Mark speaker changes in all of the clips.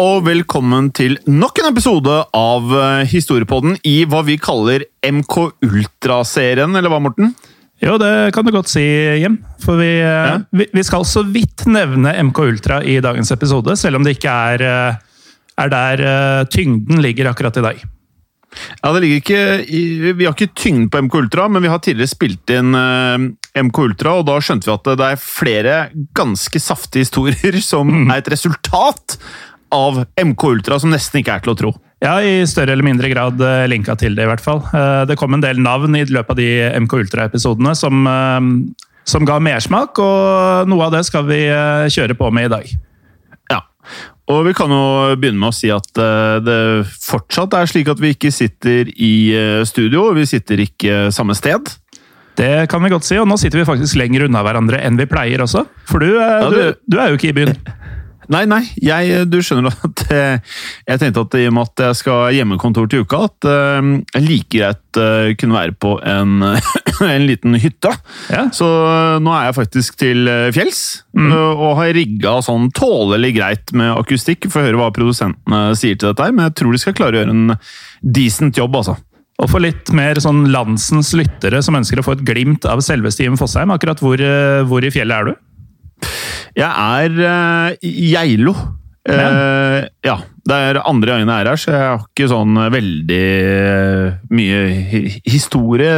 Speaker 1: Og velkommen til nok en episode av eh, Historiepodden i hva vi kaller MK Ultra-serien, eller hva, Morten?
Speaker 2: Jo, det kan du godt si, Jim. For vi, ja. vi, vi skal så vidt nevne MK Ultra i dagens episode, selv om det ikke er, eh, er der eh, tyngden ligger akkurat i dag.
Speaker 1: Ja, det ligger ikke Vi har ikke tyngden på MK Ultra, men vi har tidligere spilt inn eh, MK Ultra, og da skjønte vi at det er flere ganske saftige historier som er et resultat av MK Ultra, som nesten ikke er til å tro.
Speaker 2: Ja, i større eller mindre grad eh, linka til det, i hvert fall. Eh, Det kom en del navn i løpet av de MK Ultra-episodene som, eh, som ga mersmak, og noe av det skal vi kjøre på med i dag.
Speaker 1: Ja, og vi kan jo begynne med å si at det fortsatt er slik at vi ikke sitter i studio, vi sitter ikke samme sted.
Speaker 2: Det kan vi godt si, og nå sitter vi faktisk lenger unna hverandre enn vi pleier også. For du,
Speaker 1: Ja,
Speaker 2: du,
Speaker 1: du-
Speaker 2: du er jo ikke i byen.
Speaker 1: Nei, nei, jeg, du skjønner at eh, jeg tenkte at i og med at jeg skal ha hjemmekontor til uka, at eh, jeg like greit eh, kunne være på en, en liten hytte.
Speaker 2: Ja.
Speaker 1: Så eh, nå er jeg faktisk til eh, fjells, mm. og har rigga sånn tålelig greit med akustikk. Får høre hva produsentene sier til dette men jeg tror de skal klare å gjøre en decent jobb, altså.
Speaker 2: Og for litt mer sånn landsens lyttere som ønsker å få et glimt av selveste Jim Fosheim, akkurat hvor, eh, hvor i fjellet er du?
Speaker 1: Jeg er i Geilo. Uh, ja, det er andre gangen jeg er her, så jeg har ikke sånn veldig eh, mye historie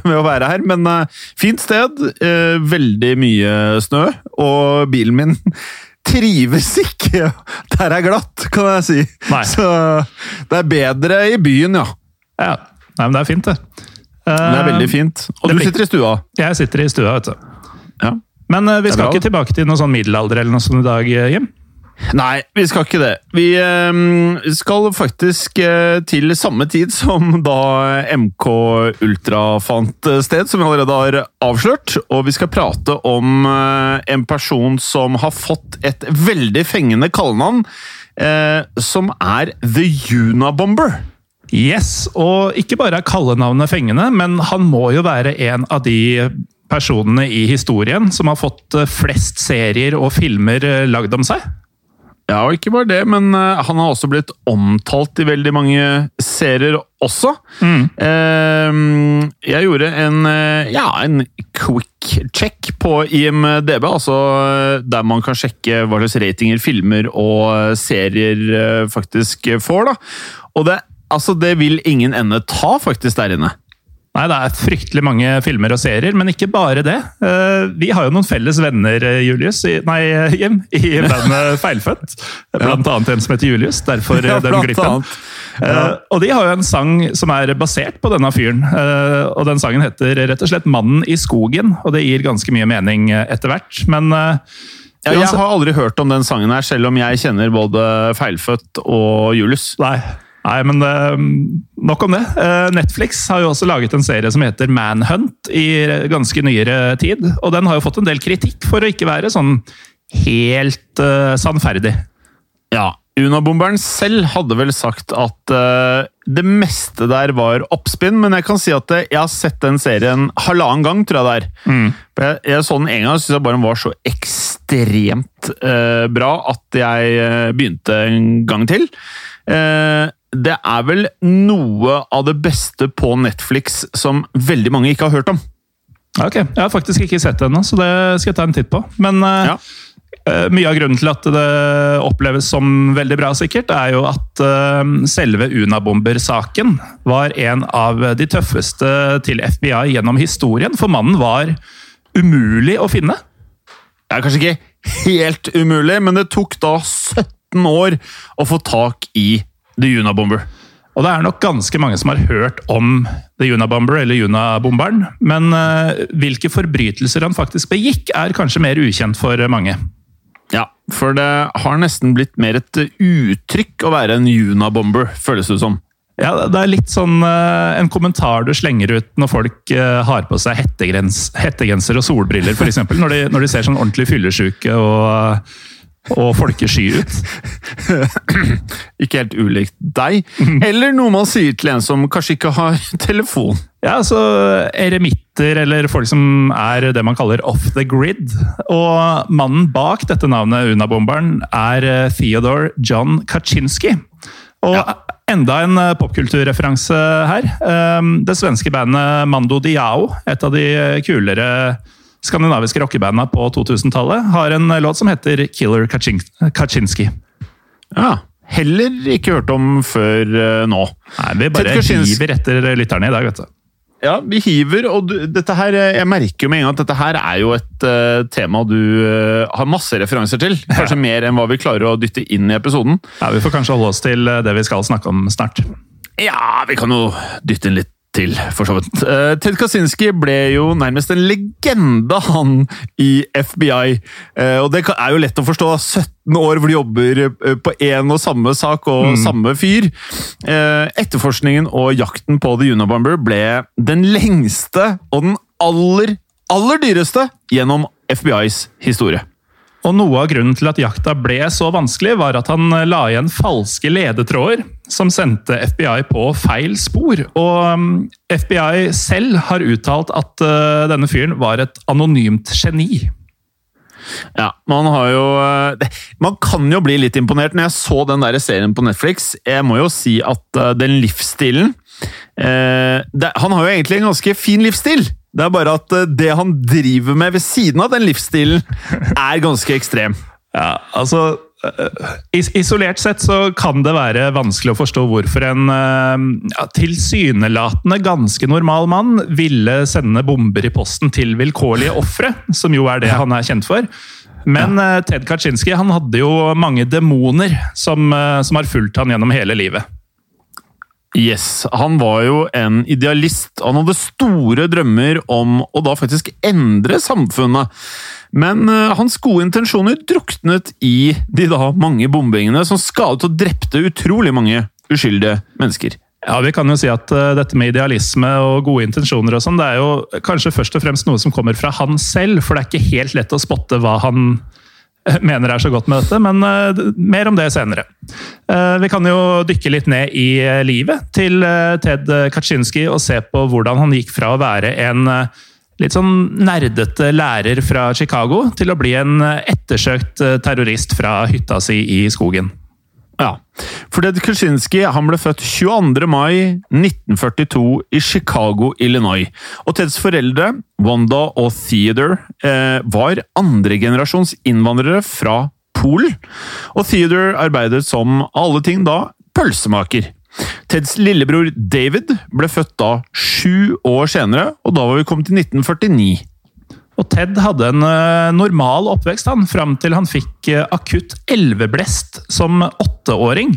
Speaker 1: med å være her. Men uh, fint sted, Uh, veldig mye snø, og bilen min trives ikke der er glatt, kan jeg si.
Speaker 2: Nei.
Speaker 1: Så det er bedre i byen, ja.
Speaker 2: Ja, Nei, men det er fint, det.
Speaker 1: Det er veldig fint. Og du sitter i stua.
Speaker 2: Jeg sitter i stua, vet du.
Speaker 1: Ja.
Speaker 2: Men eh, vi skal ikke tilbake til noe sånn middelalder eller noe sånt i dag, eh, Jim.
Speaker 1: Nei, vi skal ikke det. Vi eh, skal faktisk til samme tid som da MK Ultra fant sted, som vi allerede har avslørt. Og vi skal prate om en person som har fått et veldig fengende kallenavn, eh, som er The Unabomber.
Speaker 2: Yes, og ikke bare er kallenavnet fengende, men han må jo være en av de personene i historien som har fått eh, flest serier og filmer eh, lagd om seg.
Speaker 1: Ja, og ikke bare det, men eh, han har også blitt omtalt i veldig mange serier også. Mm. jeg gjorde en, ja, en quick check på IMDb, altså der man kan sjekke hva slags ratinger filmer og serier faktisk får. da. Og det, altså, det vil ingen ende ta, faktisk, der inne.
Speaker 2: Nei, det er fryktelig mange filmer og serier, men ikke bare det. Eh, Vi har jo noen felles venner, eh, Julius, i, nei, eh, Jim, i bandet Feilfødt. Blant annet en som heter Julius, derfor den glippen. og de har jo en sang som er basert på denne fyren. og den sangen heter rett og slett 'Mannen i skogen', og det gir ganske mye mening etter hvert. Men
Speaker 1: Ja, jeg har aldri hørt om den sangen her, selv om jeg kjenner både Feilfødt og Julius.
Speaker 2: Nei. Nei, men nok om det. Eh, Netflix har jo også laget en serie som heter Manhunt i ganske nyere tid. Og den har jo fått en del kritikk for å ikke være sånn helt uh, sannferdig.
Speaker 1: Ja, Unabomberen selv hadde vel sagt at uh, det meste der var oppspinn, men jeg kan si at jeg har sett den serien halvannen gang, tror jeg det er. For Jeg, jeg så den en gang og syntes jeg bare den var så ekstremt uh, bra at jeg begynte en gang til. Eh, det er vel noe av det beste på Netflix som veldig mange ikke har hørt om.
Speaker 2: Ok, Jeg har faktisk ikke sett det ennå, så det skal jeg ta en titt på. Men eh,
Speaker 1: Ja.
Speaker 2: uh, mye av grunnen til at det oppleves som veldig bra, sikkert, er jo at uh, selve Unabomber-saken var en av de tøffeste til FBI gjennom historien. For mannen var umulig å finne.
Speaker 1: Det er kanskje ikke helt umulig, men det tok da 17 år å få tak i The Unabomber.
Speaker 2: Og det er nok ganske mange som har hørt om The Unabomber eller Unabomberen, men eh, hvilke forbrytelser han faktisk begikk, er kanskje mer ukjent for mange.
Speaker 1: Ja, for det har nesten blitt mer et uttrykk å være en Unabomber, føles det som.
Speaker 2: Ja, Det er litt sånn eh, en kommentar du slenger ut når folk eh, har på seg hettegrens, hettegenser og solbriller, f.eks. Når, de- når de ser sånn ordentlig fyllesyke og, og folkesky ut.
Speaker 1: Ikke helt ulikt deg. Eller noe man sier til en som kanskje ikke har telefon.
Speaker 2: Ja, så Eremitter, eller folk som er det man kaller off the grid. Og mannen bak dette navnet, Unabomberen, er eh, Theodore John Kaczynski. Og enda en eh, popkulturreferanse her. Eh, Det svenske bandet Mando Diao, et av de kulere skandinaviske rockebanda på 2000-tallet, har en låt som heter Killer Kachin- Kaczynski.
Speaker 1: Ja, Heller ikke hørt om før eh, nå.
Speaker 2: Nei, Vi bare hiver etter lytterne i dag, vet du.
Speaker 1: Ja, vi hiver, og du, dette her, eh, jeg merker jo med en gang at dette her er jo et uh, tema du uh, har masse referanser til. Kanskje mer enn hva vi klarer å dytte inn i episoden.
Speaker 2: Ja, Vi får kanskje holde oss til eh, det vi skal snakke om snart.
Speaker 1: Ja, vi kan jo dytte inn litt til, for så vidt. Eh, Ted Kaczynski ble jo nærmest en legende, han, i FBI. Eh, og det er jo lett å forstå. 17 år hvor de jobber eh, på én og samme sak og samme fyr. Etterforskningen og jakten på The Unabomber ble den lengste og den aller, aller dyreste gjennom FBIs historie.
Speaker 2: Og Noe av grunnen til at jakta ble så vanskelig, var at han eh, la igjen falske ledetråder som sendte FBI på feil spor. Og um, FBI selv har uttalt at eh, denne fyren var et anonymt geni.
Speaker 1: Ja, man har jo eh, Man kan jo bli litt imponert når jeg så den der serien på Netflix. Jeg må jo si at den livsstilen eh, det, Han har jo egentlig en ganske fin livsstil. Det er bare at eh, det han driver med ved siden av den livsstilen, er ganske ekstrem.
Speaker 2: Ja, altså eh, is Isolert sett så kan det være vanskelig å forstå hvorfor en eh, ja, tilsynelatende ganske normal mann ville sende bomber i posten til vilkårlige ofre, som jo er det han er kjent for. Men Ted Kaczynski han hadde jo mange demoner som, som har fulgt han gjennom hele livet.
Speaker 1: Yes, Han var jo en idealist. Han hadde store drømmer om å da faktisk endre samfunnet. Men uh, hans gode intensjoner druknet i de da mange bombingene som skadet og drepte utrolig mange uskyldige mennesker.
Speaker 2: Ja, Vi kan jo si at uh, dette med idealisme og gode intensjoner og sånn, det er jo kanskje først og fremst noe som kommer fra han selv, for det er ikke helt lett å spotte hva han mener er så godt med dette, men uh, mer om det senere. Uh, vi kan jo dykke litt ned i eh, livet til Ted Kaczynski og se på hvordan han gikk fra å være en litt sånn nerdete lærer fra Chicago til å bli en ettersøkt terrorist fra hytta si i skogen.
Speaker 1: Ja, for Ted Kaczynski han ble født 22. mai 1942 i Chicago, Illinois. Og Teds foreldre, Wanda og Theodore, eh, var andregenerasjons innvandrere fra Polen. Og Theodore arbeidet som alle ting da pølsemaker. Teds lillebror David ble født da sju år senere, og da var vi kommet til 1949.
Speaker 2: Og Ted hadde en eh, normal oppvekst han, fram til han fikk eh, akutt elveblest som åtteåring.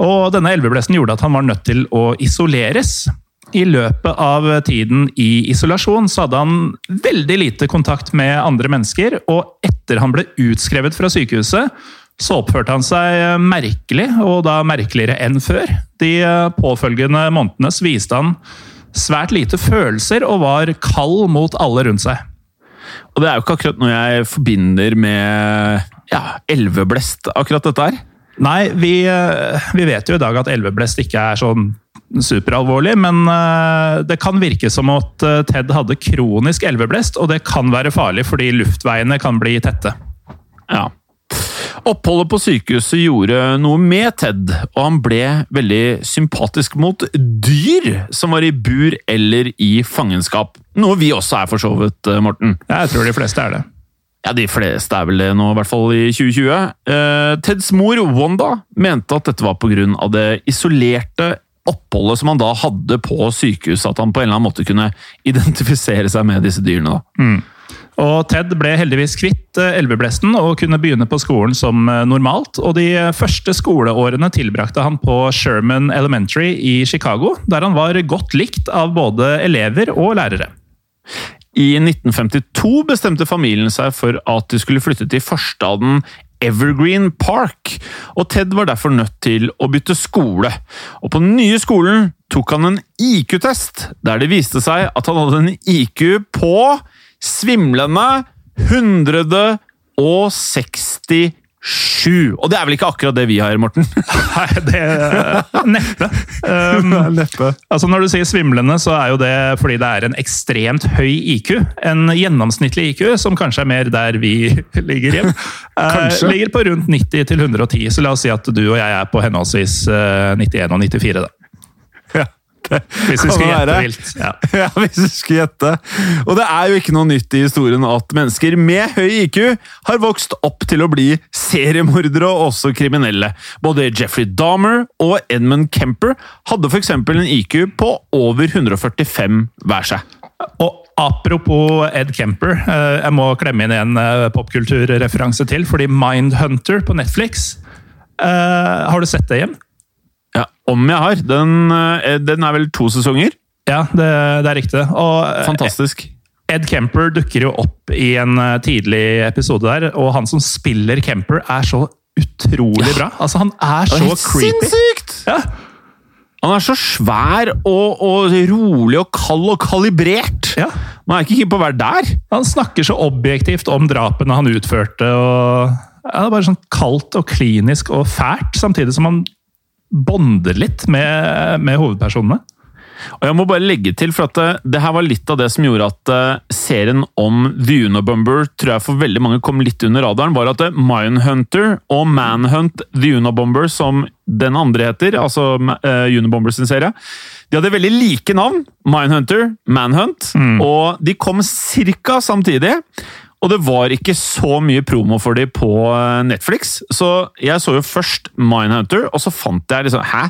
Speaker 2: Og denne elveblesten gjorde at han var nødt til å isoleres. I løpet av tiden i isolasjon så hadde han veldig lite kontakt med andre mennesker, og etter han ble utskrevet fra sykehuset, så oppførte han seg merkelig, og da merkeligere enn før. De eh, påfølgende månedene viste han svært lite følelser og var kald mot alle rundt seg.
Speaker 1: Og det er jo ikke akkurat noe jeg forbinder med ja, elveblest, akkurat dette her.
Speaker 2: Nei, vi, eh, vi vet jo i dag at elveblest ikke er sånn superalvorlig, men eh, det kan virke som at eh, Ted hadde kronisk elveblest, og det kan være farlig fordi luftveiene kan bli tette.
Speaker 1: Ja. Oppholdet på sykehuset gjorde noe med Ted, og han ble veldig sympatisk mot dyr som var i bur eller i fangenskap. Noe vi også er, for så vidt, Morten.
Speaker 2: Jeg tror de fleste er det.
Speaker 1: Ja, De fleste er vel det nå, i hvert fall i 2020. Eh, Teds mor, Wanda, mente at dette var pga. det isolerte oppholdet som han da hadde på sykehuset. At han på en eller annen måte kunne identifisere seg med disse dyrene. da.
Speaker 2: Mm. Og Ted ble heldigvis kvitt eh, elveblesten og kunne begynne på skolen som eh, normalt. Og de første skoleårene tilbrakte han på Sherman Elementary i Chicago, der han var godt likt av både elever og lærere.
Speaker 1: I 1952 bestemte familien seg for at de skulle flytte til forstaden Evergreen Park, og Ted var derfor nødt til å bytte skole. Og på den nye skolen tok han en IQ-test, der det viste seg at han hadde en IQ på svimlende 167! Og det er vel ikke akkurat det vi har, Morten?
Speaker 2: Nei, det er neppe. Um,
Speaker 1: neppe.
Speaker 2: Altså Når du sier svimlende, så er jo det fordi det er en ekstremt høy IQ. En gjennomsnittlig IQ, som kanskje er mer der vi ligger hjem, uh, ligger på rundt 90 til 110. Så la oss si at du og jeg er på henholdsvis uh, 91 og 94. da. Hvis vi skulle gjette vilt.
Speaker 1: Ja. ja. hvis vi skulle gjette. Og det er jo ikke noe nytt i historien at mennesker med høy IQ har vokst opp til å bli seriemordere og også kriminelle. Både Jeffrey Dahmer og Edmund Kemper hadde f.eks. en IQ på over 145 hver seg.
Speaker 2: Og Apropos Ed Kemper, eh, jeg må klemme inn en eh, popkulturreferanse til. fordi Mindhunter på Netflix uh, Har du sett det igjen?
Speaker 1: Om jeg har. Den, eh, den er vel to sesonger?
Speaker 2: Ja, det, det er riktig. Og,
Speaker 1: eh, Fantastisk.
Speaker 2: Ed Kemper dukker jo opp i en eh, tidlig episode der, og han som spiller Kemper, er så utrolig bra. Altså, han er så
Speaker 1: er
Speaker 2: creepy.
Speaker 1: Sinnssykt!
Speaker 2: Ja.
Speaker 1: Han er så svær og, og, rolig og kald og kalibrert!
Speaker 2: Ja.
Speaker 1: Man er ikke keen på å være der.
Speaker 2: Han snakker så objektivt om drapene han utførte. og ja, Det er bare sånn kaldt og klinisk og fælt, samtidig som han bonder litt med, med, hovedpersonene.
Speaker 1: Og jeg må bare legge til, for at det, eh, det, her var litt av det som gjorde at uh, serien om The Unabomber tror jeg for veldig mange kom litt under radaren, var at uh, Mindhunter og Manhunt The Unabomber, som den andre heter, altså uh, Unabomber sin serie, de hadde veldig like navn. Mindhunter, Manhunt. Mm. Og de kom ca. samtidig. Og det var ikke så mye promo for de på eh, Netflix, så jeg så jo først Mindhunter, og så fant jeg liksom Hæ?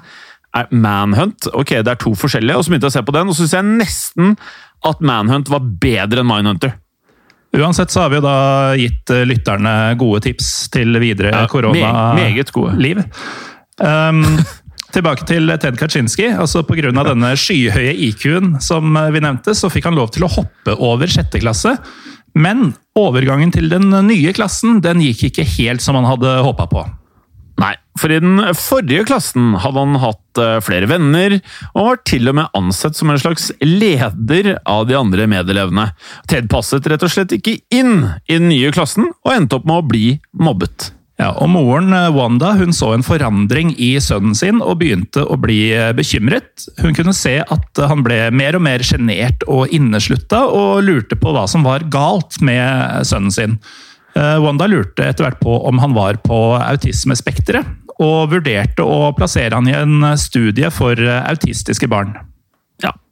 Speaker 1: Manhunt? Ok, det er to forskjellige. Og så begynte jeg å se på den, og så syns jeg nesten at Manhunt var bedre enn Mindhunter.
Speaker 2: Uansett så har vi jo da gitt eh, lytterne gode tips til videre ja, koronaliv. Um, tilbake til Ted Kaczynski. altså Pga. denne skyhøye IQ-en som vi nevnte, så fikk han lov til å hoppe over sjette klasse. Men overgangen til den nye klassen den gikk ikke helt som han hadde håpa på.
Speaker 1: Nei, for i den forrige klassen hadde han hatt eh, flere venner, og var til og med ansett som en slags leder av de andre medelevene. Ted passet rett og slett ikke inn i den nye klassen, og endte opp med å bli mobbet.
Speaker 2: Ja, og Moren eh, Wanda hun så en forandring i sønnen sin og begynte å bli eh, bekymret. Hun kunne se at han ble mer og mer sjenert og inneslutta, og lurte på hva som var galt med sønnen sin. Eh, Wanda lurte etter hvert på om han var på autismespekteret, og vurderte å plassere han i en studie for autistiske barn.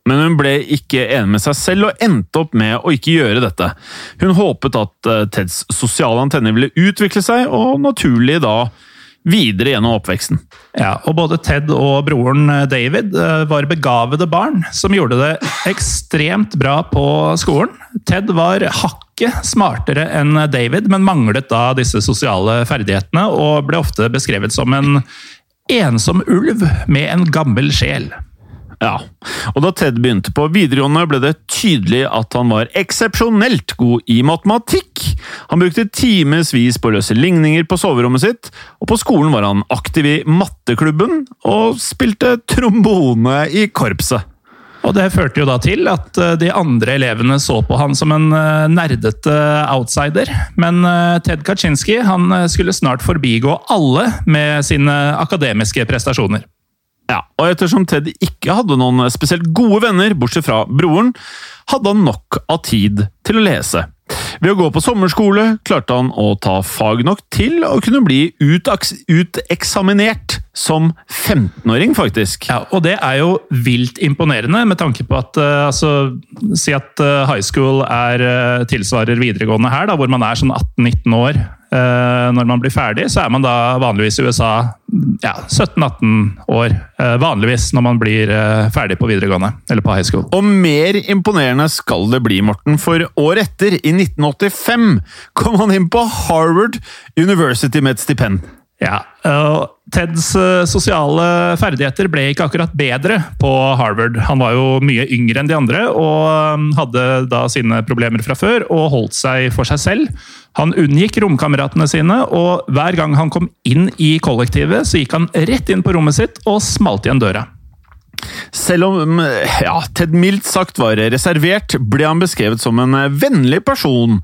Speaker 1: Men hun ble ikke enig med seg selv og endte opp med å ikke gjøre dette. Hun håpet at eh, Teds sosiale antenner ville utvikle seg, og naturlig da videre gjennom oppveksten.
Speaker 2: Ja, og Både Ted og broren eh, David eh, var begavede barn som gjorde det ekstremt bra på skolen. Ted var hakket smartere enn David, men manglet da disse sosiale ferdighetene og ble ofte beskrevet som en ensom ulv med en gammel sjel.
Speaker 1: Ja, og da Ted begynte på videregående, ble det tydelig at han var eksepsjonelt god i matematikk. Han brukte timevis på å løse ligninger på soverommet sitt, og på skolen var han aktiv i matteklubben og spilte trombone i korpset.
Speaker 2: Og det førte jo da til at eh, de andre elevene så på han som en eh, nerdete outsider. Men eh, Ted Kaczynski han skulle snart forbigå alle med sine akademiske prestasjoner.
Speaker 1: Ja, og ettersom Ted ikke hadde noen spesielt gode venner, bortsett fra broren, hadde han nok av tid til å lese. Ved å gå på sommerskole klarte han å ta fag nok til å kunne bli uteksaminert som 15-åring, faktisk.
Speaker 2: Ja, og det er jo vilt imponerende, med tanke på at uh, altså, Si at uh, high school er, uh, tilsvarer videregående her, da, hvor man er sånn 18-19 år når man blir ferdig. Så er man da vanligvis i USA ja, 17-18 år. eh, vanligvis når man blir eh, ferdig på videregående, eller på high school.
Speaker 1: Og mer imponerende skal det bli, Morten, for året etter, i 1985, kom han inn på Harvard University med et stipend.
Speaker 2: Ja, og Teds eh, sosiale ferdigheter ble ikke akkurat bedre på Harvard. Han var jo mye yngre enn de andre og um, hadde da sine problemer fra før og holdt seg for seg selv. Han unngikk romkameratene sine, og hver gang han kom inn i kollektivet, så gikk han rett inn på rommet sitt og smalt igjen døra.
Speaker 1: Selv om ja, Ted mildt sagt var reservert, ble han beskrevet som en vennlig person,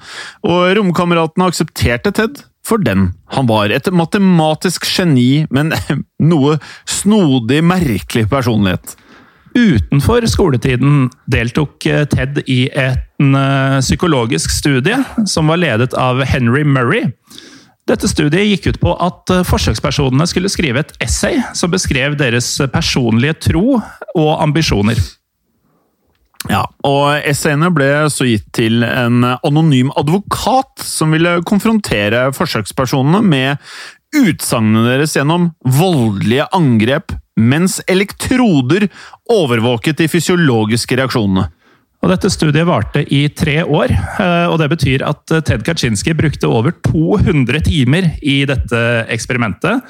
Speaker 1: og romkameratene aksepterte Ted for den han var. Et matematisk geni, men noe snodig, merkelig personlighet.
Speaker 2: Utenfor skoletiden deltok eh, Ted i en eh, psykologisk studie som var ledet av Henry Murray. Dette studiet gikk ut på at eh, forsøkspersonene skulle skrive et essay som beskrev deres personlige tro og ambisjoner.
Speaker 1: Ja, og essayene ble så gitt til en anonym advokat som ville konfrontere forsøkspersonene med utsagnene deres gjennom voldelige angrep, mens elektroder overvåket de fysiologiske reaksjonene.
Speaker 2: Og dette studiet varte i tre år, eh, og det betyr at Ted Kaczynski brukte over 200 timer i dette eksperimentet.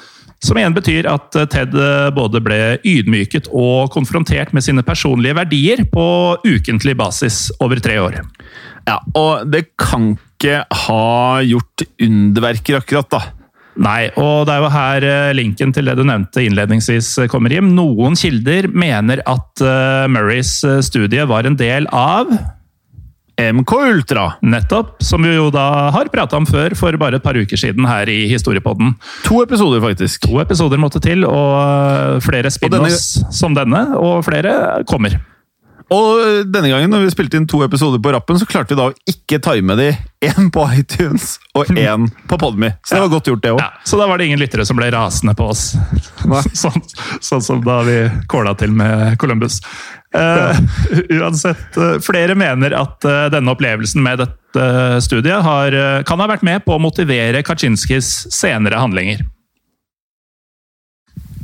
Speaker 2: Som igjen betyr at Ted både ble ydmyket og konfrontert med sine personlige verdier på ukentlig basis over tre år.
Speaker 1: Ja, og det kan ikke ha gjort underverker, akkurat, da.
Speaker 2: Nei, og det er jo her eh, linken til det du nevnte innledningsvis eh, kommer, hjem. Noen kilder mener at eh, Murrays eh, studie var en del av
Speaker 1: MK Ultra.
Speaker 2: Nettopp, som vi jo da har prata om før, for bare et par uker siden her i Historiepodden.
Speaker 1: To episoder, faktisk.
Speaker 2: To episoder måtte til, og eh, flere spin-offs som denne, og flere kommer.
Speaker 1: Og denne gangen, når vi spilte inn to episoder på rappen, så klarte vi da å ikke time de én på iTunes og én på Podme. Så det var godt gjort, det òg.
Speaker 2: Ja, så da var det ingen lyttere som ble rasende på oss. sånn, sånn som da vi kåla til med Columbus. Eh, uansett, uh, flere mener at uh, denne opplevelsen med dette studiet har, kan ha vært med på å motivere Kaczynskis senere handlinger.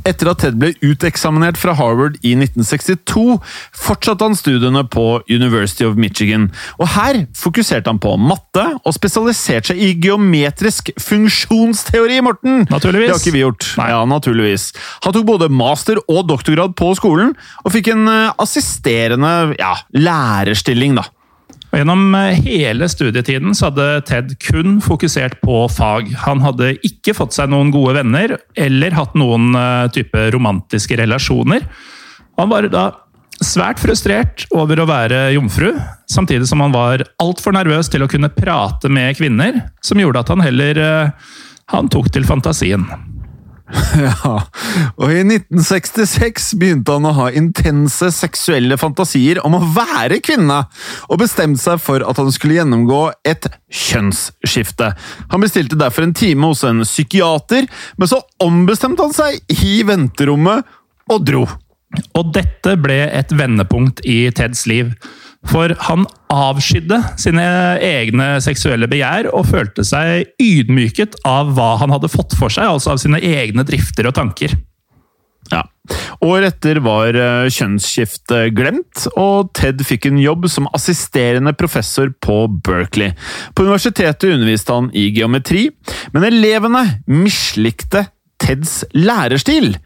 Speaker 1: Etter at Ted ble uteksaminert fra Harvard i 1962, fortsatte han studiene på University of Michigan. Og her fokuserte han på matte, og spesialiserte seg i geometrisk funksjonsteori, Morten!
Speaker 2: Naturligvis.
Speaker 1: Det har ikke vi gjort.
Speaker 2: Nei.
Speaker 1: Ja, naturligvis. Han tok både master og doktorgrad på skolen, og fikk en eh, assisterende ja, lærerstilling, da.
Speaker 2: Og Gjennom eh, hele studietiden så hadde Ted kun fokusert på fag. Han hadde ikke fått seg noen gode venner, eller hatt noen eh, type romantiske relasjoner. Han var da svært frustrert over å være jomfru, samtidig som han var altfor nervøs til å kunne prate med kvinner, som gjorde at han heller eh, han tok til fantasien.
Speaker 1: Ja, og i 1966 begynte han å ha intense seksuelle fantasier om å være kvinne, og bestemte seg for at han skulle gjennomgå et kjønnsskifte. Han bestilte derfor en time hos en psykiater, men så ombestemte han seg i venterommet og dro.
Speaker 2: Og dette ble et vendepunkt i Teds liv. For han avskydde sine egne seksuelle begjær og følte seg ydmyket av hva han hadde fått for seg, altså av sine egne drifter og tanker.
Speaker 1: Ja. Året etter var eh, kjønnsskiftet glemt, og Ted fikk en jobb som assisterende professor på Berkeley. På universitetet underviste han i geometri, men elevene mislikte Teds lærerstil.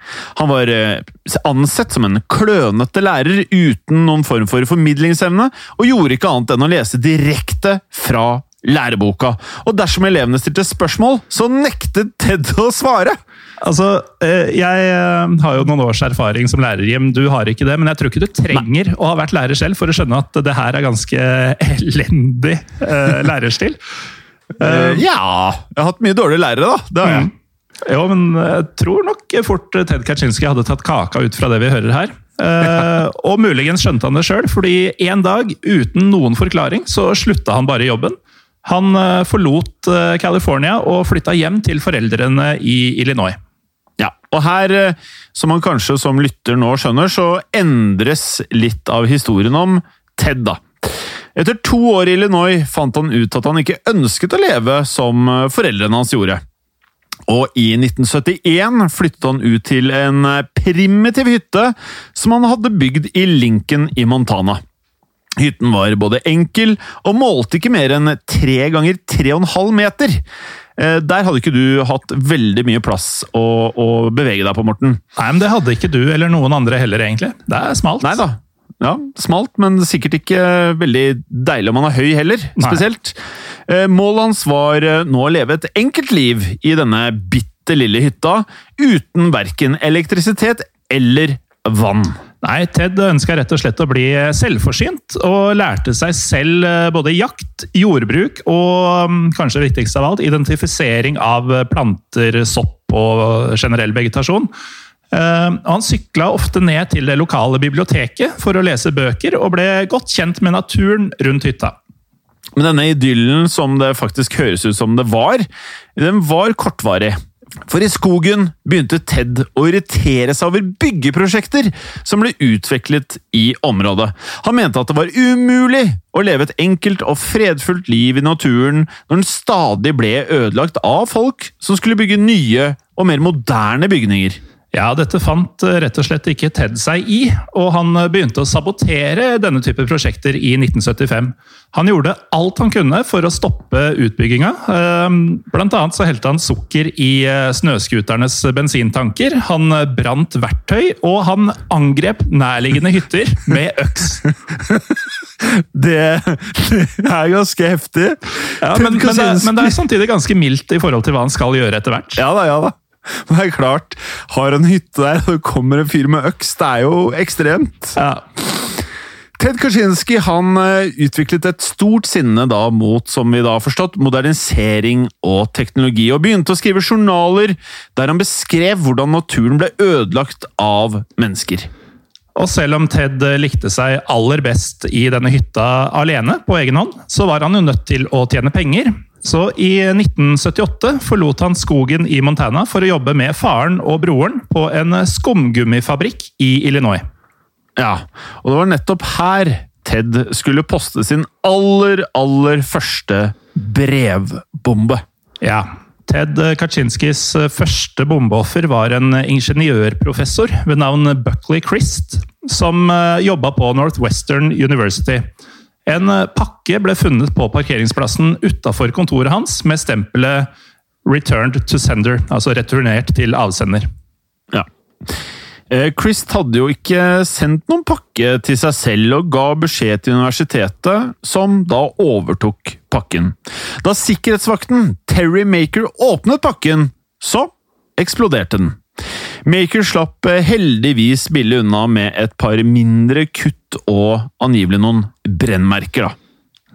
Speaker 1: Han var eh, ansett som en klønete lærer uten noen form for formidlingsevne, og gjorde ikke annet enn å lese direkte fra læreboka. Og dersom elevene stilte spørsmål, så nektet Ted å svare!
Speaker 2: Altså, eh, Jeg eh, har jo noen års erfaring som lærer, Jim. Du har ikke det. Men jeg tror ikke du trenger å ha vært lærer selv for å skjønne at det her er ganske elendig lærerstil.
Speaker 1: Ja Jeg har hatt mye dårlige lærere, da. Det har jeg.
Speaker 2: Jo, men jeg tror nok fort Ted Kaczynski hadde tatt kaka ut fra det vi hører her. Eh, og muligens skjønte han det sjøl, fordi en dag, uten noen forklaring, så slutta han bare i jobben. Han eh, forlot eh, California og flytta hjem til foreldrene i Illinois.
Speaker 1: Ja, og her, eh, som man kanskje som lytter nå skjønner, så endres litt av historien om Ted, da. Etter to år i Illinois fant han ut at han ikke ønsket å leve som foreldrene hans gjorde. Og i 1971 flyttet han ut til en eh, primitiv hytte som han hadde bygd i Lincoln i Montana. Hytten var både enkel og målte ikke mer enn tre ganger tre og en halv meter. Eh, Der hadde ikke du hatt veldig mye plass å, å bevege deg på, Morten.
Speaker 2: Nei, men Det hadde ikke du eller noen andre heller, egentlig. Det er smalt.
Speaker 1: Nei da. Ja, Smalt, men sikkert ikke veldig deilig om man er høy heller.
Speaker 2: Nei.
Speaker 1: Spesielt. Eh, Målet hans var eh, nå å leve et enkelt liv i denne bitte lille hytta, uten verken elektrisitet eller vann.
Speaker 2: Nei, Ted ønska rett og slett å bli selvforsynt, og lærte seg selv eh, både jakt, jordbruk og mm, kanskje viktigst av alt, identifisering av planter, sopp og generell vegetasjon. Eh, Han sykla ofte ned til det lokale biblioteket for å lese bøker, og ble godt kjent med naturen rundt hytta.
Speaker 1: Men denne idyllen som det faktisk høres ut som det var, den var kortvarig. For i skogen begynte Ted å irritere seg over byggeprosjekter som ble utviklet i området. Han mente at det var umulig å leve et enkelt og fredfullt liv i naturen når den stadig ble ødelagt av folk som skulle bygge nye og mer moderne bygninger.
Speaker 2: Ja, dette fant eh, rett og slett ikke Ted seg i, og han eh, begynte å sabotere denne type prosjekter i 1975. Han gjorde alt han kunne for å stoppe utbygginga. Eh, Blant annet så helte han sukker i snøscooternes bensintanker, han brant verktøy, og han angrep nærliggende hytter med øks.
Speaker 1: Det, det er ganske heftig.
Speaker 2: Ja, men, men, det, men det er samtidig ganske mildt i forhold til hva han skal gjøre etter hvert.
Speaker 1: Ja da, ja da. Men det er klart, har en hytte der, og det kommer en fyr med øks, det er jo ekstremt.
Speaker 2: Ja.
Speaker 1: Ted Kaczynski han eh, utviklet et stort sinne da mot, som vi da har forstått, modernisering og teknologi, og begynte å skrive journaler der han beskrev hvordan naturen ble ødelagt av mennesker.
Speaker 2: Og selv om Ted likte seg aller best i denne hytta alene, på egen hånd, så var han jo nødt til å tjene penger. Så i 1978 forlot han skogen i Montana for å jobbe med faren og broren på en skumgummifabrikk i Illinois.
Speaker 1: Ja, og det var nettopp her Ted skulle poste sin aller, aller første brevbombe.
Speaker 2: Ja, Ted Kaczynskis første bombeoffer var en ingeniørprofessor ved navn Buckley Christ, som jobba på Northwestern University. En pakke ble funnet på parkeringsplassen utafor kontoret hans med stempelet 'Returned to sender', altså returnert til avsender.
Speaker 1: Ja. Eh, Christ hadde jo ikke sendt noen pakke til seg selv og ga beskjed til universitetet, som da overtok pakken. Da sikkerhetsvakten Terry Maker åpnet pakken, så eksploderte den. Maker slapp eh, heldigvis billig unna med et par mindre kutt og angivelig noen brennmerker. da.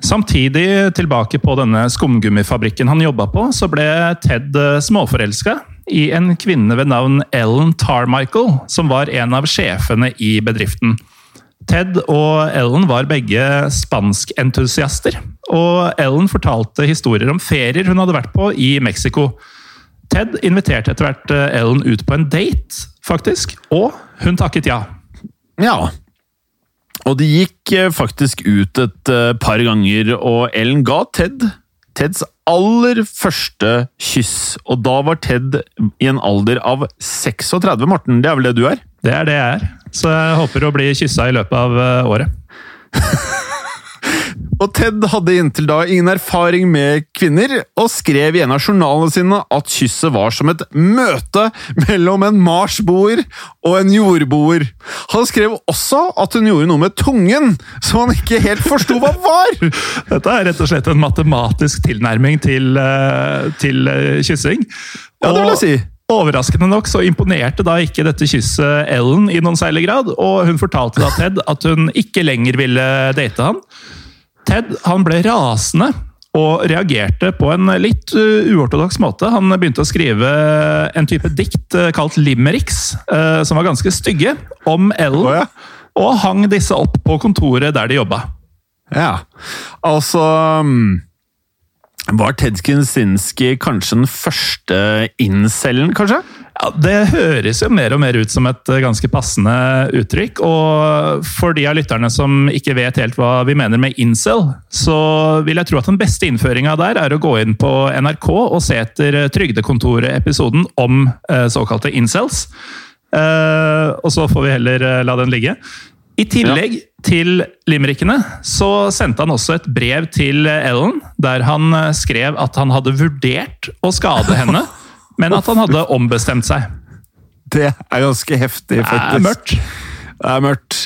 Speaker 2: Samtidig, tilbake på denne skumgummifabrikken han jobba på, så ble Ted småforelska i en kvinne ved navn Ellen Tarmichael, som var en av sjefene i bedriften. Ted og Ellen var begge spanskentusiaster, og Ellen fortalte historier om ferier hun hadde vært på i Mexico. Ted inviterte etter hvert Ellen ut på en date, faktisk, og hun takket ja.
Speaker 1: Ja. Og de gikk eh, faktisk ut et eh, par ganger, og Ellen ga Ted Teds aller første kyss. Og da var Ted i en alder av 36, Morten. Det er vel det du er?
Speaker 2: Det er det jeg er. Så jeg håper å bli kyssa i løpet av eh, året.
Speaker 1: Og Ted hadde inntil da ingen erfaring med kvinner, og skrev i en av journalene sine at kysset var som et møte mellom en marsboer og en jordboer. Han skrev også at hun gjorde noe med tungen som han ikke helt forsto hva var!
Speaker 2: Dette er rett og slett en matematisk tilnærming til, eh, til eh, kyssing.
Speaker 1: Ja, det vil jeg si.
Speaker 2: Overraskende nok så imponerte da ikke dette kysset Ellen i noen særlig grad, og hun fortalte da Ted at hun ikke lenger ville date han. Ted han ble rasende og reagerte på en litt uh, uortodoks måte. Han begynte å skrive en type dikt uh, kalt limericks, uh, som var ganske stygge, om Ellen.
Speaker 1: Oh, ja.
Speaker 2: Og hang disse opp på kontoret der de jobba.
Speaker 1: Ja, altså mm, Var Ted Kinsinski kanskje den første incelen, kanskje?
Speaker 2: Ja, Det høres jo mer og mer ut som et eh, ganske passende uttrykk. Og for de av lytterne som ikke vet helt hva vi mener med incel, så vil jeg tro at den beste innføringa der er å gå inn på NRK og se etter Trygdekontoret-episoden om eh, såkalte incels. Eh, og så får vi heller eh, la den ligge. I tillegg til limerickene så sendte han også et brev til Ellen, der han eh, skrev at han hadde vurdert å skade henne, men at han hadde ombestemt seg.
Speaker 1: Det er ganske heftig,
Speaker 2: Det er mørkt.
Speaker 1: Det er mørkt.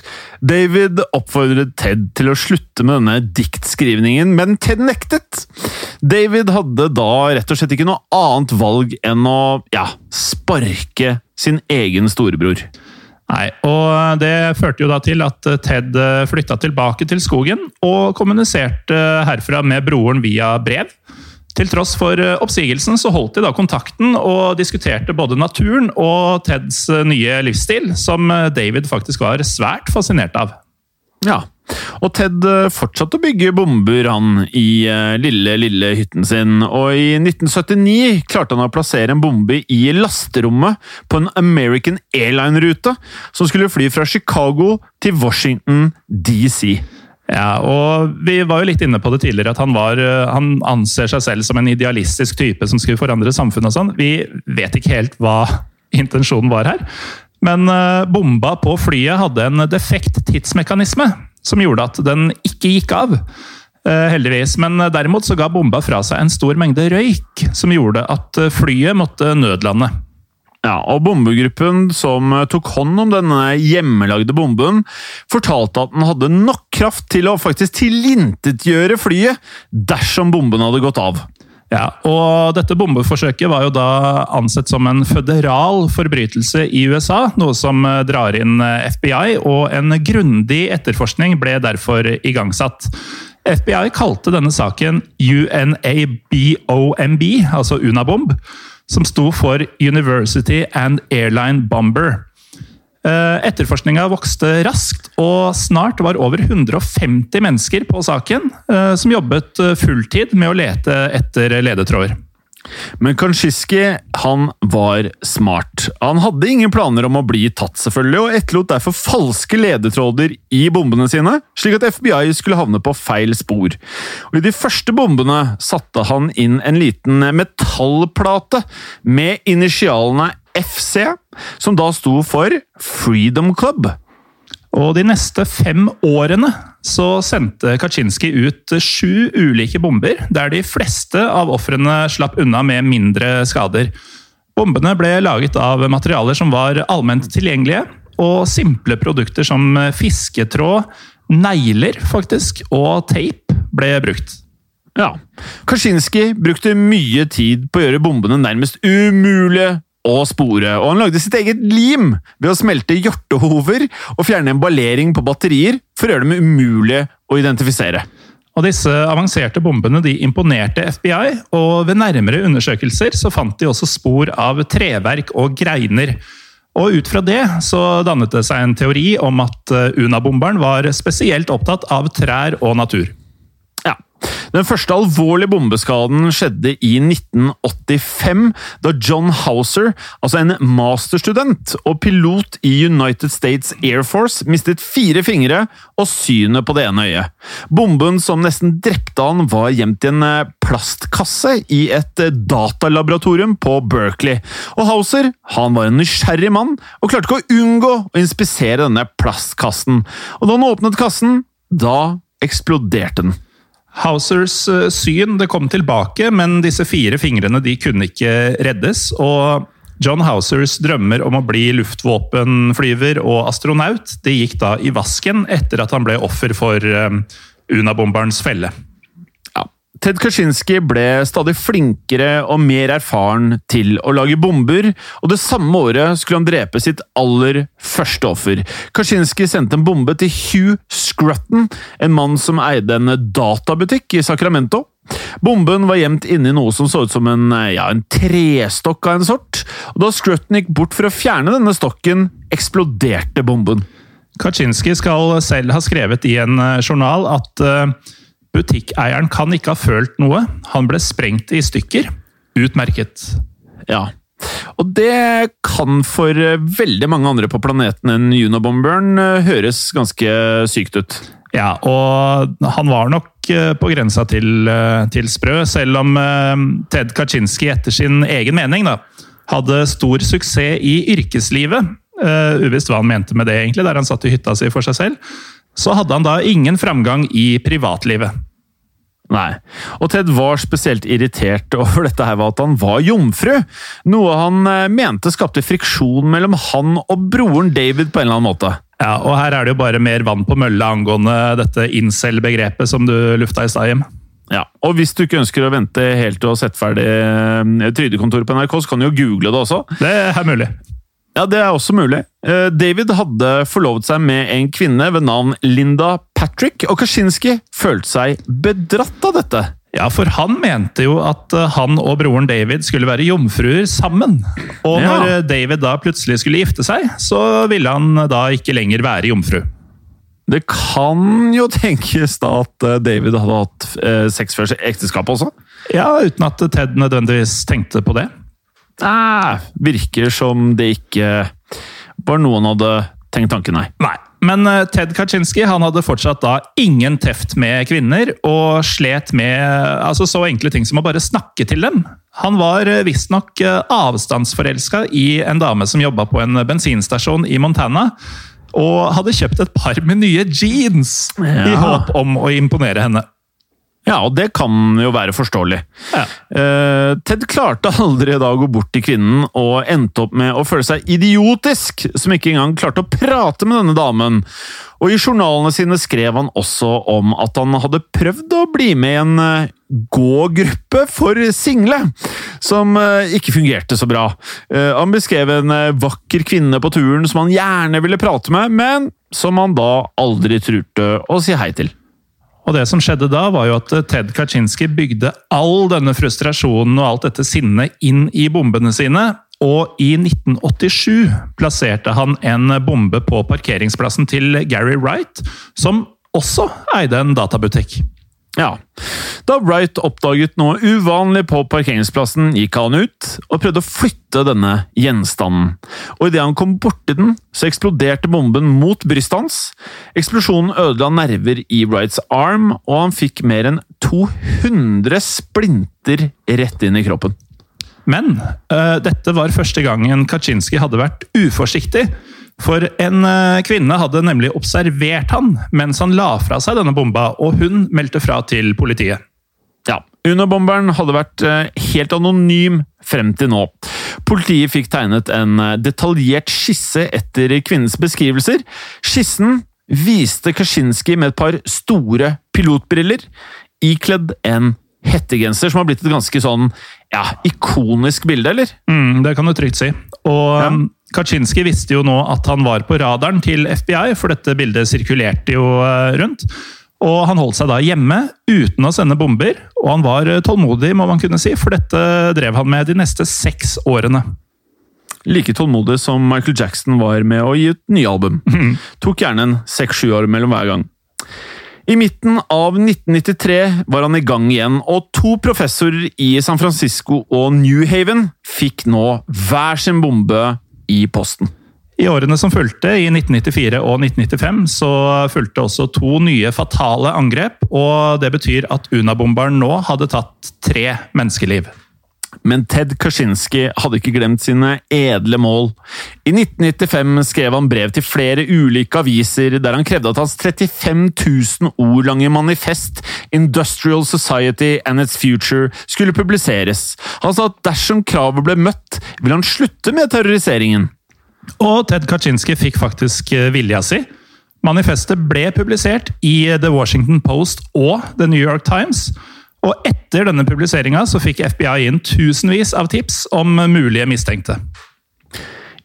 Speaker 1: David oppfordret Ted til å slutte med denne diktskrivningen, men Ted nektet. David hadde da rett og slett ikke noe annet valg enn å ja, sparke sin egen storebror.
Speaker 2: Nei, og Det førte jo da til at Ted flytta tilbake til skogen og kommuniserte herfra med broren via brev. Til tross for oppsigelsen så holdt de da kontakten og diskuterte både naturen og Teds nye livsstil, som David faktisk var svært fascinert av.
Speaker 1: Ja, og Ted eh, fortsatte å bygge bomber han i eh, lille, lille hytten sin, og i 1979 klarte han å plassere en bombe i lasterommet på en American Airline-rute som skulle fly fra Chicago til Washington DC.
Speaker 2: Ja, og Vi var jo litt inne på det tidligere, at han, var, eh, han anser seg selv som en idealistisk type som skulle forandre samfunnet og sånn. Vi vet ikke helt hva intensjonen var her. Men eh, bomba på flyet hadde en defekt tidsmekanisme som gjorde at den ikke gikk av. eh, Heldigvis, men derimot så ga bomba fra seg en stor mengde røyk, som gjorde at flyet måtte nødlande.
Speaker 1: Ja, og Bombegruppen som eh, tok hånd om denne hjemmelagde bomben, fortalte at den hadde nok kraft til å faktisk tilintetgjøre flyet dersom bomben hadde gått av.
Speaker 2: Ja, og Dette bombeforsøket var jo da ansett som en føderal forbrytelse i USA, noe som eh, drar inn eh, FBI, og en grundig etterforskning ble derfor igangsatt. FBI kalte denne saken UNABOMB, altså Unabomb, som sto for University and Airline Bomber. Eh, Etterforskninga vokste raskt, og snart var over 150 mennesker på saken, eh, som jobbet eh, fulltid med å lete etter ledetråder.
Speaker 1: Men Kanshiski han var smart. Han hadde ingen planer om å bli tatt, selvfølgelig, og etterlot derfor falske ledetråder i bombene sine, slik at FBI skulle havne på feil spor. Og I de første bombene satte han inn en liten metallplate med initialene FC, som da sto for Freedom Club.
Speaker 2: Og de neste fem årene så sendte Kaczynski ut sju ulike bomber, der de fleste av ofrene slapp unna med mindre skader. Bombene ble laget av materialer som var allment tilgjengelige, og simple produkter som fisketråd, negler faktisk, og tape ble brukt.
Speaker 1: Ja. Kaczynski brukte mye tid på å gjøre bombene nærmest umulige å spore, og han lagde sitt eget lim ved å smelte hjortehover og fjerne emballering på batterier for å gjøre dem umulige å identifisere.
Speaker 2: Og Disse avanserte bombene de imponerte FBI, og ved nærmere undersøkelser så fant de også spor av treverk og greiner. Og Ut fra det så dannet det seg en teori om at eh, Unabomberen var spesielt opptatt av trær og natur.
Speaker 1: Den første alvorlige bombeskaden skjedde i 1985, da John Hauser, altså en masterstudent og pilot i United States Air Force, mistet fire fingre og synet på det ene øyet. Bomben som nesten drepte han, var gjemt i en eh, plastkasse i et eh, datalaboratorium på Berkeley. Og Hauser han var en nysgjerrig mann og klarte ikke å unngå å inspisere denne plastkassen. Og da han åpnet kassen, da eksploderte den.
Speaker 2: Hausers eh, syn det kom tilbake, men disse fire fingrene de kunne ikke reddes. og John Housers drømmer om å bli luftvåpenflyver og astronaut det gikk da i vasken etter at han ble offer for eh, Unabomberens felle.
Speaker 1: Ted Kaczynski ble stadig flinkere og mer erfaren til å lage bomber, og det samme året skulle han drepe sitt aller første offer. Kaczynski sendte en bombe til Hugh Scrutton, en mann som eide en databutikk i Sacramento. Bomben var gjemt inni noe som så ut som en, ja, en trestokk av en sort, og da Scrutton gikk bort for å fjerne denne stokken, eksploderte bomben.
Speaker 2: Kaczynski skal selv ha skrevet i en eh, journal at uh, Butikkeieren kan ikke ha følt noe. Han ble sprengt i stykker. Utmerket.
Speaker 1: Ja. Og det kan for veldig mange andre på planeten enn Junobomberen eh, høres ganske sykt ut.
Speaker 2: Ja, og han var nok eh, på grensa til, eh, til sprø, selv om Ted Kaczynski etter sin egen mening da, hadde stor suksess i yrkeslivet. Uvisst hva han mente med det, egentlig, der han satt i hytta si for seg selv så hadde han da ingen framgang i privatlivet.
Speaker 1: Nei, og Ted var spesielt irritert over dette her at han var jomfru, noe han eh, mente skapte friksjon mellom han og broren David på en eller annen måte.
Speaker 2: Ja, og her er det jo bare mer vann på mølla angående dette incel-begrepet som du lufta i stad, Jim.
Speaker 1: Ja, og hvis du ikke ønsker å vente helt til å sette ferdig eh, Trygdekontoret på NRK, så kan du jo google det også.
Speaker 2: Det er mulig.
Speaker 1: Ja, det er også mulig. Eh, David hadde forlovet seg med en kvinne ved navn Linda Patrick, og Kaczynski følte seg bedratt av dette.
Speaker 2: Ja, for han mente jo at eh, han og broren David skulle være jomfruer sammen. Og når ja. Eh, David da plutselig skulle gifte seg, så ville han da ikke lenger være jomfru.
Speaker 1: Det kan jo tenkes da at David hadde hatt sex før ekteskapet også?
Speaker 2: Ja, uten at Ted nødvendigvis tenkte på det.
Speaker 1: Nei, virker som det ikke var noe han hadde tenkt tanken, nei.
Speaker 2: nei. Men eh, Ted Kaczynski han hadde fortsatt da ingen teft med kvinner, og slet med altså så enkle ting som å bare snakke til dem. Han var eh, visstnok eh, avstandsforelska i en dame som jobba på en bensinstasjon i Montana. Og hadde kjøpt et par med nye jeans ja. i håp om å imponere henne.
Speaker 1: Ja, og det kan jo være forståelig. Ja. Uh, Ted klarte aldri da å gå bort til kvinnen, og endte opp med å føle seg idiotisk som ikke engang klarte å prate med denne damen. Og i journalene sine skrev han også om at han hadde prøvd å bli med i en uh, gå-gruppe for single, som uh, ikke fungerte så bra. han beskrev en vakker kvinne på turen som han gjerne ville prate med, men som han da aldri turte å si hei til.
Speaker 2: Og det som skjedde da, var jo at Ted Kaczynski bygde all denne frustrasjonen og alt dette sinnet inn i bombene sine. Og i 1987 plasserte han en bombe på parkeringsplassen til Gary Wright, som også eide en databutikk.
Speaker 1: Ja. Da Wright oppdaget noe uvanlig på parkeringsplassen, gikk han ut og prøvde å flytte denne gjenstanden. Og idet han kom borti den, så eksploderte bomben mot brystet hans. Eksplosjonen ødela nerver i Wrights arm, og han fikk mer enn 200 splinter rett inn i kroppen.
Speaker 2: Men uh, dette var første gangen Kaczynski hadde vært uforsiktig. For en eh, kvinne hadde nemlig observert han mens han la fra seg denne bomba, og hun meldte fra til politiet.
Speaker 1: Ja, Unobomberen hadde vært eh, helt anonym frem til nå. Politiet fikk tegnet en eh, detaljert skisse etter kvinnens beskrivelser. Skissen viste Kaczynski med et par store pilotbriller, ikledd en hettegenser, som har blitt et ganske sånn ja, ikonisk bilde, eller?
Speaker 2: Mm, det kan du trygt si. Og ja. Kaczynski visste jo nå at han var på radaren til FBI, for dette bildet sirkulerte jo uh, rundt. Og han holdt seg da hjemme uten å sende bomber, og han var uh, tålmodig, må man kunne si, for dette drev han med de neste seks årene.
Speaker 1: Like tålmodig som Michael Jackson var med å gi ut nye album. Mm. Tok gjerne en seks-sju år mellom hver gang. I midten av 1993 var han i gang igjen, og to professorer i San Francisco og New Haven fikk nå hver sin bombe i posten.
Speaker 2: I årene som fulgte, i 1994 og 1995, så fulgte også to nye fatale angrep. og Det betyr at Unabomberen nå hadde tatt tre menneskeliv.
Speaker 1: Men Ted Kaczynski hadde ikke glemt sine edle mål. I 1995 skrev han brev til flere ulike aviser der han krevde at hans 35 000 ord lange manifest Industrial Society and Its Future skulle publiseres. Han sa at dersom kravet ble møtt, ville han slutte med terroriseringen.
Speaker 2: Og Ted Kaczynski fikk faktisk eh, vilja si. Manifestet ble publisert i The Washington Post og The New York Times. Og etter denne publiseringa fikk FBI inn tusenvis av tips om mulige mistenkte.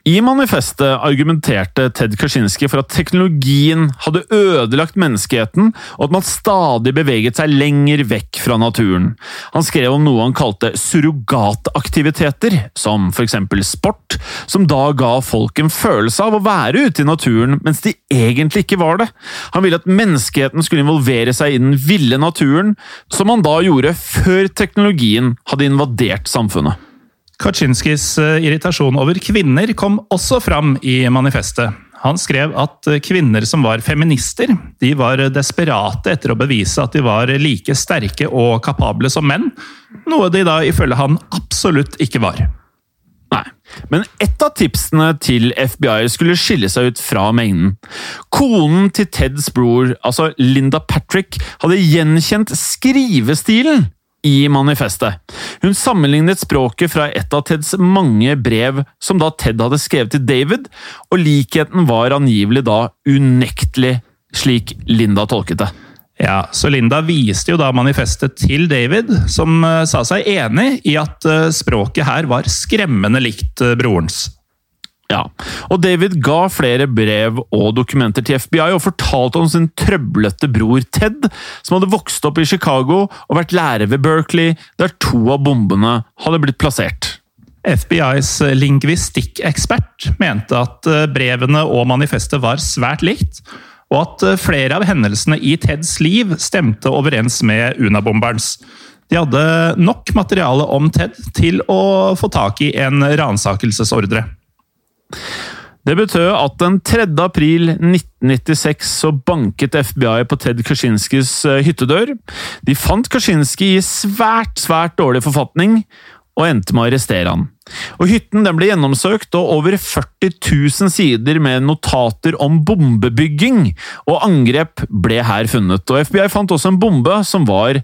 Speaker 1: I manifestet argumenterte Ted Kaczynski for at teknologien hadde ødelagt menneskeheten, og at man stadig beveget seg lenger vekk fra naturen. Han skrev om noe han kalte surrogataktiviteter, som for eksempel sport, som da ga folk en følelse av å være ute i naturen, mens de egentlig ikke var det. Han ville at menneskeheten skulle involvere seg i den ville naturen, som han da gjorde før teknologien hadde invadert samfunnet.
Speaker 2: Kaczynskis eh, irritasjon over kvinner kom også fram i manifestet. Han skrev at eh, kvinner som var feminister, de var desperate etter å bevise at de var like sterke og kapable som menn, noe de da ifølge han absolutt ikke var.
Speaker 1: Nei, men ett av tipsene til FBI skulle skille seg ut fra mengden. Konen til Teds bror, altså Linda Patrick, hadde gjenkjent skrivestilen i manifestet. Hun sammenlignet språket fra et av Teds mange brev som da Ted hadde skrevet til David, og likheten var angivelig da unektelig, slik Linda tolket det.
Speaker 2: Ja, så Linda viste jo da manifestet til David, som uh, sa seg enig i at uh, språket her var skremmende likt uh, brorens.
Speaker 1: Ja, og David ga flere brev og dokumenter til FBI og fortalte om sin trøblete bror Ted, som hadde vokst opp i Chicago og vært lærer ved Berkeley, der to av bombene hadde blitt plassert.
Speaker 2: FBIs lingvistikkekspert mente at brevene og manifestet var svært likt, og at flere av hendelsene i Teds liv stemte overens med Unabomberens. De hadde nok materiale om Ted til å få tak i en ransakelsesordre.
Speaker 1: Det betød at den 3. april 1996 så banket FBI på Ted Kaczynskis hyttedør. De fant Kaczynski i svært, svært dårlig forfatning, og endte med å arrestere han. Og Hytten ble gjennomsøkt, og over 40 000 sider med notater om bombebygging og angrep ble her funnet. Og FBI fant også en bombe som var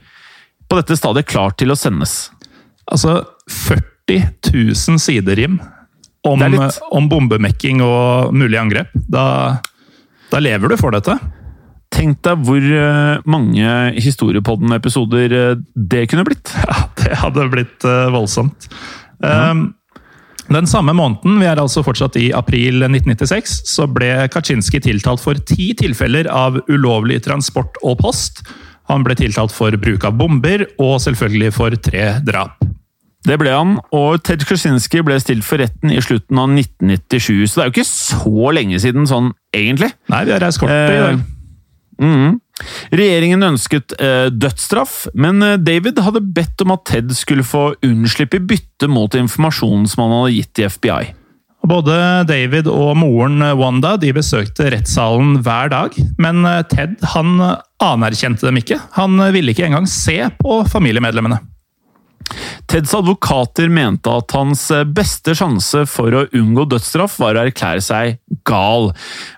Speaker 1: på dette stadiet klar til å sendes.
Speaker 2: Altså 40 000 sider, Jim om,
Speaker 1: litt...
Speaker 2: om bombemekking og mulig angrep. Da, da, lever du for dette.
Speaker 1: Tenk deg hvor eh, mange Historiepodden-episoder eh, det kunne blitt.
Speaker 2: Ja, det hadde blitt voldsomt. Mm. Den samme måneden, vi er altså fortsatt i april 1996, så ble Kaczynski tiltalt for ti tilfeller av ulovlig transport og post. Han ble tiltalt for bruk av bomber, og selvfølgelig for tre drap.
Speaker 1: Det ble han, og Ted Krasinski ble stilt for retten i slutten av 1997, så det er jo ikke så lenge siden sånn, egentlig.
Speaker 2: Nei, vi har reist kort i dag.
Speaker 1: Eh, mm. Regjeringen ønsket eh, dødsstraff, men eh, David hadde bedt om at Ted skulle få unnslippe i bytte mot informasjonen som han hadde gitt til FBI.
Speaker 2: Både David og moren Wanda de besøkte rettssalen hver dag, men eh, Ted han anerkjente dem ikke. Han ville ikke engang se på familiemedlemmene.
Speaker 1: Teds advokater mente at hans beste sjanse for å unngå dødsstraff var å erklære seg gal,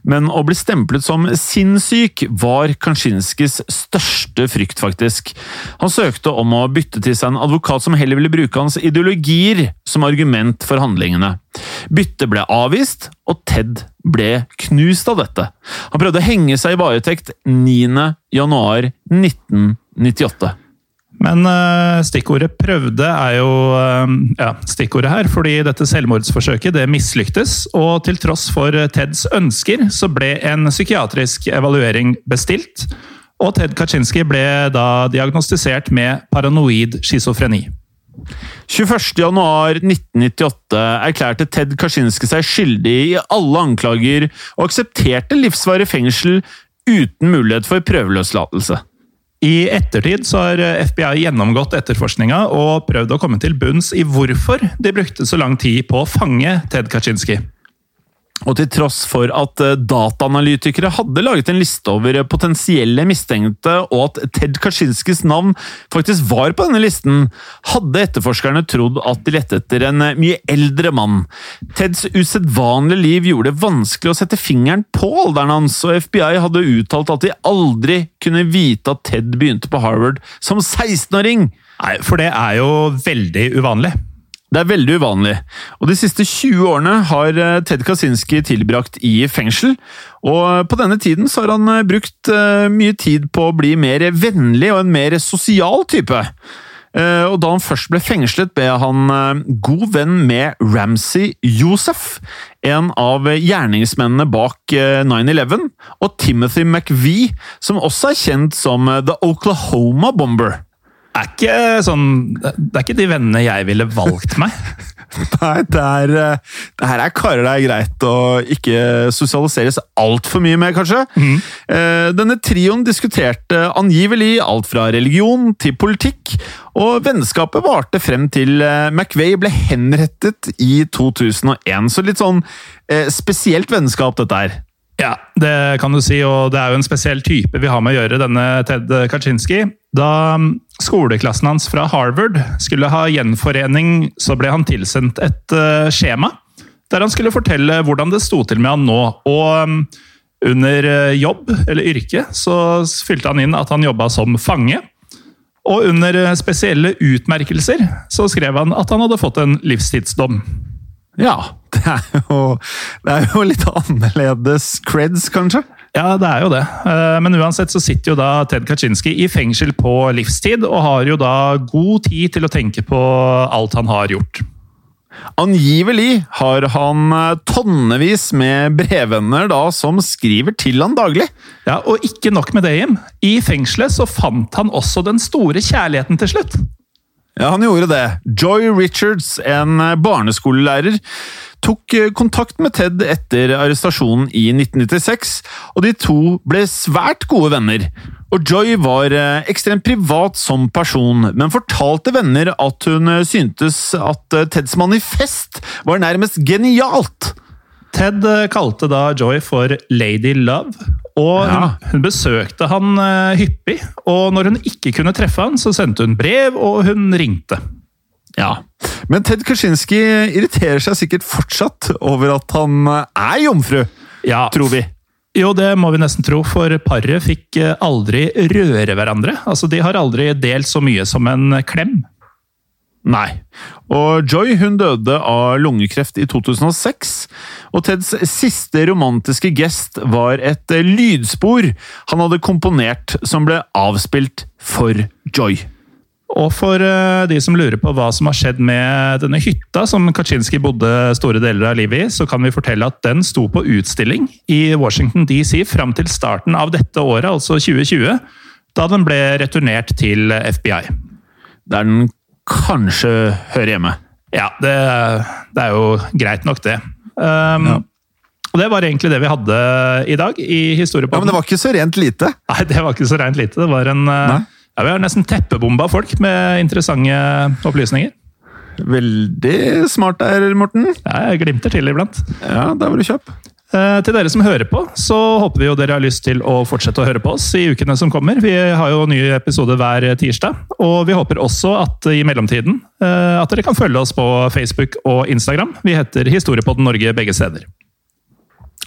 Speaker 1: men å bli stemplet som sinnssyk var Kanskinskis største frykt, faktisk. Han søkte om å bytte til seg en advokat som heller ville bruke hans ideologier som argument for handlingene. Byttet ble avvist, og Ted ble knust av dette. Han prøvde å henge seg i varetekt 9. januar 1998.
Speaker 2: Men uh, stikkordet 'prøvde' er jo uh, ja, stikkordet her, fordi dette selvmordsforsøket det mislyktes. Og til tross for Teds ønsker, så ble en psykiatrisk evaluering bestilt. Og Ted Kaczynski ble da diagnostisert med paranoid schizofreni.
Speaker 1: 21.1.1998 erklærte Ted Kaczynski seg skyldig i alle anklager og aksepterte livsvarig fengsel uten mulighet for prøveløslatelse.
Speaker 2: I ettertid så har FBI gjennomgått etterforskninga og prøvd å komme til bunns i hvorfor de brukte så lang tid på å fange Ted Kaczynski.
Speaker 1: Og til tross for at eh, dataanalytikere hadde laget en liste over potensielle mistenkte, og at Ted Kaczynskis navn faktisk var på denne listen, hadde etterforskerne trodd at de lette etter en eh, mye eldre mann. Teds usedvanlige liv gjorde det vanskelig å sette fingeren på alderen hans, og FBI hadde uttalt at de aldri kunne vite at Ted begynte på Harvard som 16-åring.
Speaker 2: Nei, for det er jo veldig uvanlig.
Speaker 1: Det er veldig uvanlig, og de siste 20 årene har eh, Ted Kaczynski tilbrakt i fengsel. Og på denne tiden har han eh, brukt eh, mye tid på å bli mer vennlig og en mer sosial type. Og da han først ble fengslet, ble han god venn med Ramsey Josef, en av gjerningsmennene bak 9-11, og Timothy McVie, som også er kjent som The Oklahoma Bomber
Speaker 2: er ikke sånn Det er ikke de vennene jeg ville valgt meg.
Speaker 1: Nei, det er, eh, det her er karer det er greit å ikke sosialiseres altfor mye med, kanskje. Mm. Denne trioen diskuterte angivelig alt fra religion til politikk, og vennskapet varte frem til eh, McVeigh ble henrettet i 2001. Så litt sånn spesielt vennskap, dette her.
Speaker 2: Ja, det kan du si, og det er jo en spesiell type vi har med å gjøre, denne Ted Kaczynski. Da um, skoleklassen hans fra Harvard skulle ha gjenforening, så ble han tilsendt et uh, skjema der han skulle fortelle hvordan det sto til med han nå. Og um, under uh, jobb, eller yrke, så fylte han inn at han jobba som fange. Og under uh, spesielle utmerkelser så skrev han at han hadde fått en livstidsdom.
Speaker 1: Ja, det er jo, det er jo litt annerledes creds, kanskje?
Speaker 2: Ja, det er jo det. Eh, men uansett så sitter jo da Ted Kaczynski i fengsel på livstid, og har jo da god tid til å tenke på alt han har gjort.
Speaker 1: Angivelig har han eh, tonnevis med brevvenner da som skriver til han daglig.
Speaker 2: Ja, Og ikke nok med det, Jim. I fengselet så fant han også den store kjærligheten til slutt.
Speaker 1: Ja, han gjorde det. Joy Richards, en barneskolelærer, tok eh, kontakt med Ted etter arrestasjonen i 1996, og de to ble svært gode venner. Og Joy var eh, ekstremt privat som person, men fortalte venner at hun eh, syntes at Teds manifest var nærmest genialt.
Speaker 2: Ted kalte da Joy for Lady Love, og hun, hun, besøkte han uh, hyppig. Og når hun ikke kunne treffe han, så sendte hun brev, og hun ringte.
Speaker 1: Ja, Men Ted Kaczynski irriterer seg sikkert fortsatt over at han eh, er jomfru, ja. tror vi.
Speaker 2: Jo, det må vi nesten tro, for paret fikk eh, aldri røre hverandre. Altså, De har aldri delt så mye som en klem.
Speaker 1: Nei. Og Joy hun døde av lungekreft i 2006. Og Teds siste romantiske gest var et lydspor han hadde komponert som ble avspilt for Joy.
Speaker 2: Og for eh, de som lurer på hva som har skjedd med denne hytta som Kaczynski bodde store deler av livet i, så kan vi fortelle at den sto på utstilling i Washington DC fram til starten av dette året, altså 2020, da den ble returnert til FBI.
Speaker 1: Det er den kanskje hører hjemme.
Speaker 2: Ja, det, det er jo greit nok, det. Um, ja. Og Det var egentlig det vi hadde i dag. i historiepodden.
Speaker 1: Ja, Men det var ikke så rent lite?
Speaker 2: Nei, det var ikke så rent lite. Det var en, eh, ja, Vi har nesten teppebomba folk med interessante opplysninger.
Speaker 1: Veldig smart der, Morten.
Speaker 2: Ja, jeg glimter til iblant.
Speaker 1: Ja, der var du kjapp.
Speaker 2: Eh, til dere som hører på, så håper vi jo dere har lyst til å fortsette å høre på oss i ukene som kommer. Vi har jo nye episoder hver tirsdag. Og vi håper også at i mellomtiden eh, at dere kan følge oss på Facebook og Instagram. Vi heter Historiepodden Norge begge steder.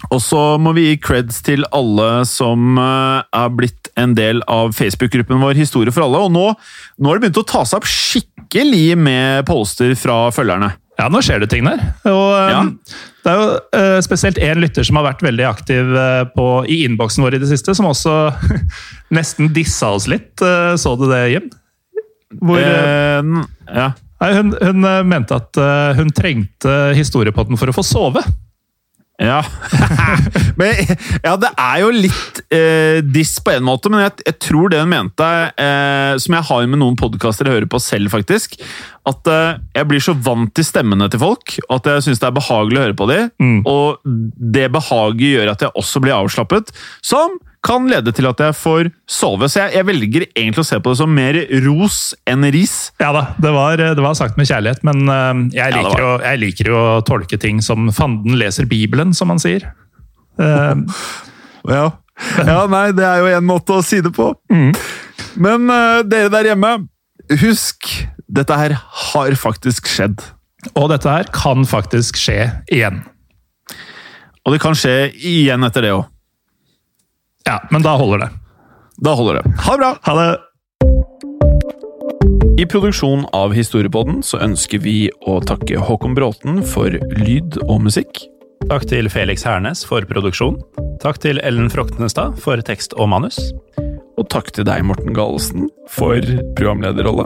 Speaker 1: Og så må vi gi creds til alle som eh, er blitt en del av Facebook-gruppen vår Historie for alle. Og nå, nå har det begynt å ta seg opp skikkelig med poster fra følgerne.
Speaker 2: Ja, nå skjer det ting der. Og, ja. Um, det er jo uh, spesielt én lytter som har vært veldig aktiv uh, på, i innboksen vår i det siste, som også nesten dissa oss litt. Uh, så du det, Jim?
Speaker 1: Hvor, ja.
Speaker 2: hun, hun, mente at hun trengte historiepodden for å få sove.
Speaker 1: Ja. men, ja, det er jo litt eh, diss på en måte, men jeg, jeg tror det hun mente, eh, som jeg har med noen podkaster jeg hører på selv, faktisk, at eh, jeg blir så vant til stemmene til folk at jeg syns det er behagelig å høre på dem. Mm. Og det behaget gjør at jeg også blir avslappet. Som kan lede til at jeg får sove. Så jeg, jeg, velger egentlig å se på det som mer ros enn ris.
Speaker 2: Ja da, det var, det var sagt med kjærlighet, men uh, jeg, liker ja, jo, jeg, liker jo, å tolke ting som fanden leser Bibelen, som man sier. Uh,
Speaker 1: ja. ja. nei, det er jo en måte å si det på. Mm. Men uh, dere der hjemme, husk dette her har faktisk skjedd.
Speaker 2: Og dette her kan faktisk skje igjen.
Speaker 1: Og det kan skje igjen etter det òg.
Speaker 2: Ja, men da holder det.
Speaker 1: Da holder det. Ha det bra!
Speaker 2: Ha det!
Speaker 1: I produksjonen av Historiepodden så ønsker vi å takke Håkon Bråten for lyd og musikk.
Speaker 2: Takk til Felix Hernes for produksjon. Takk til Ellen Froktenestad for tekst og manus.
Speaker 1: Og takk til deg, Morten Galesen, for programlederrolle.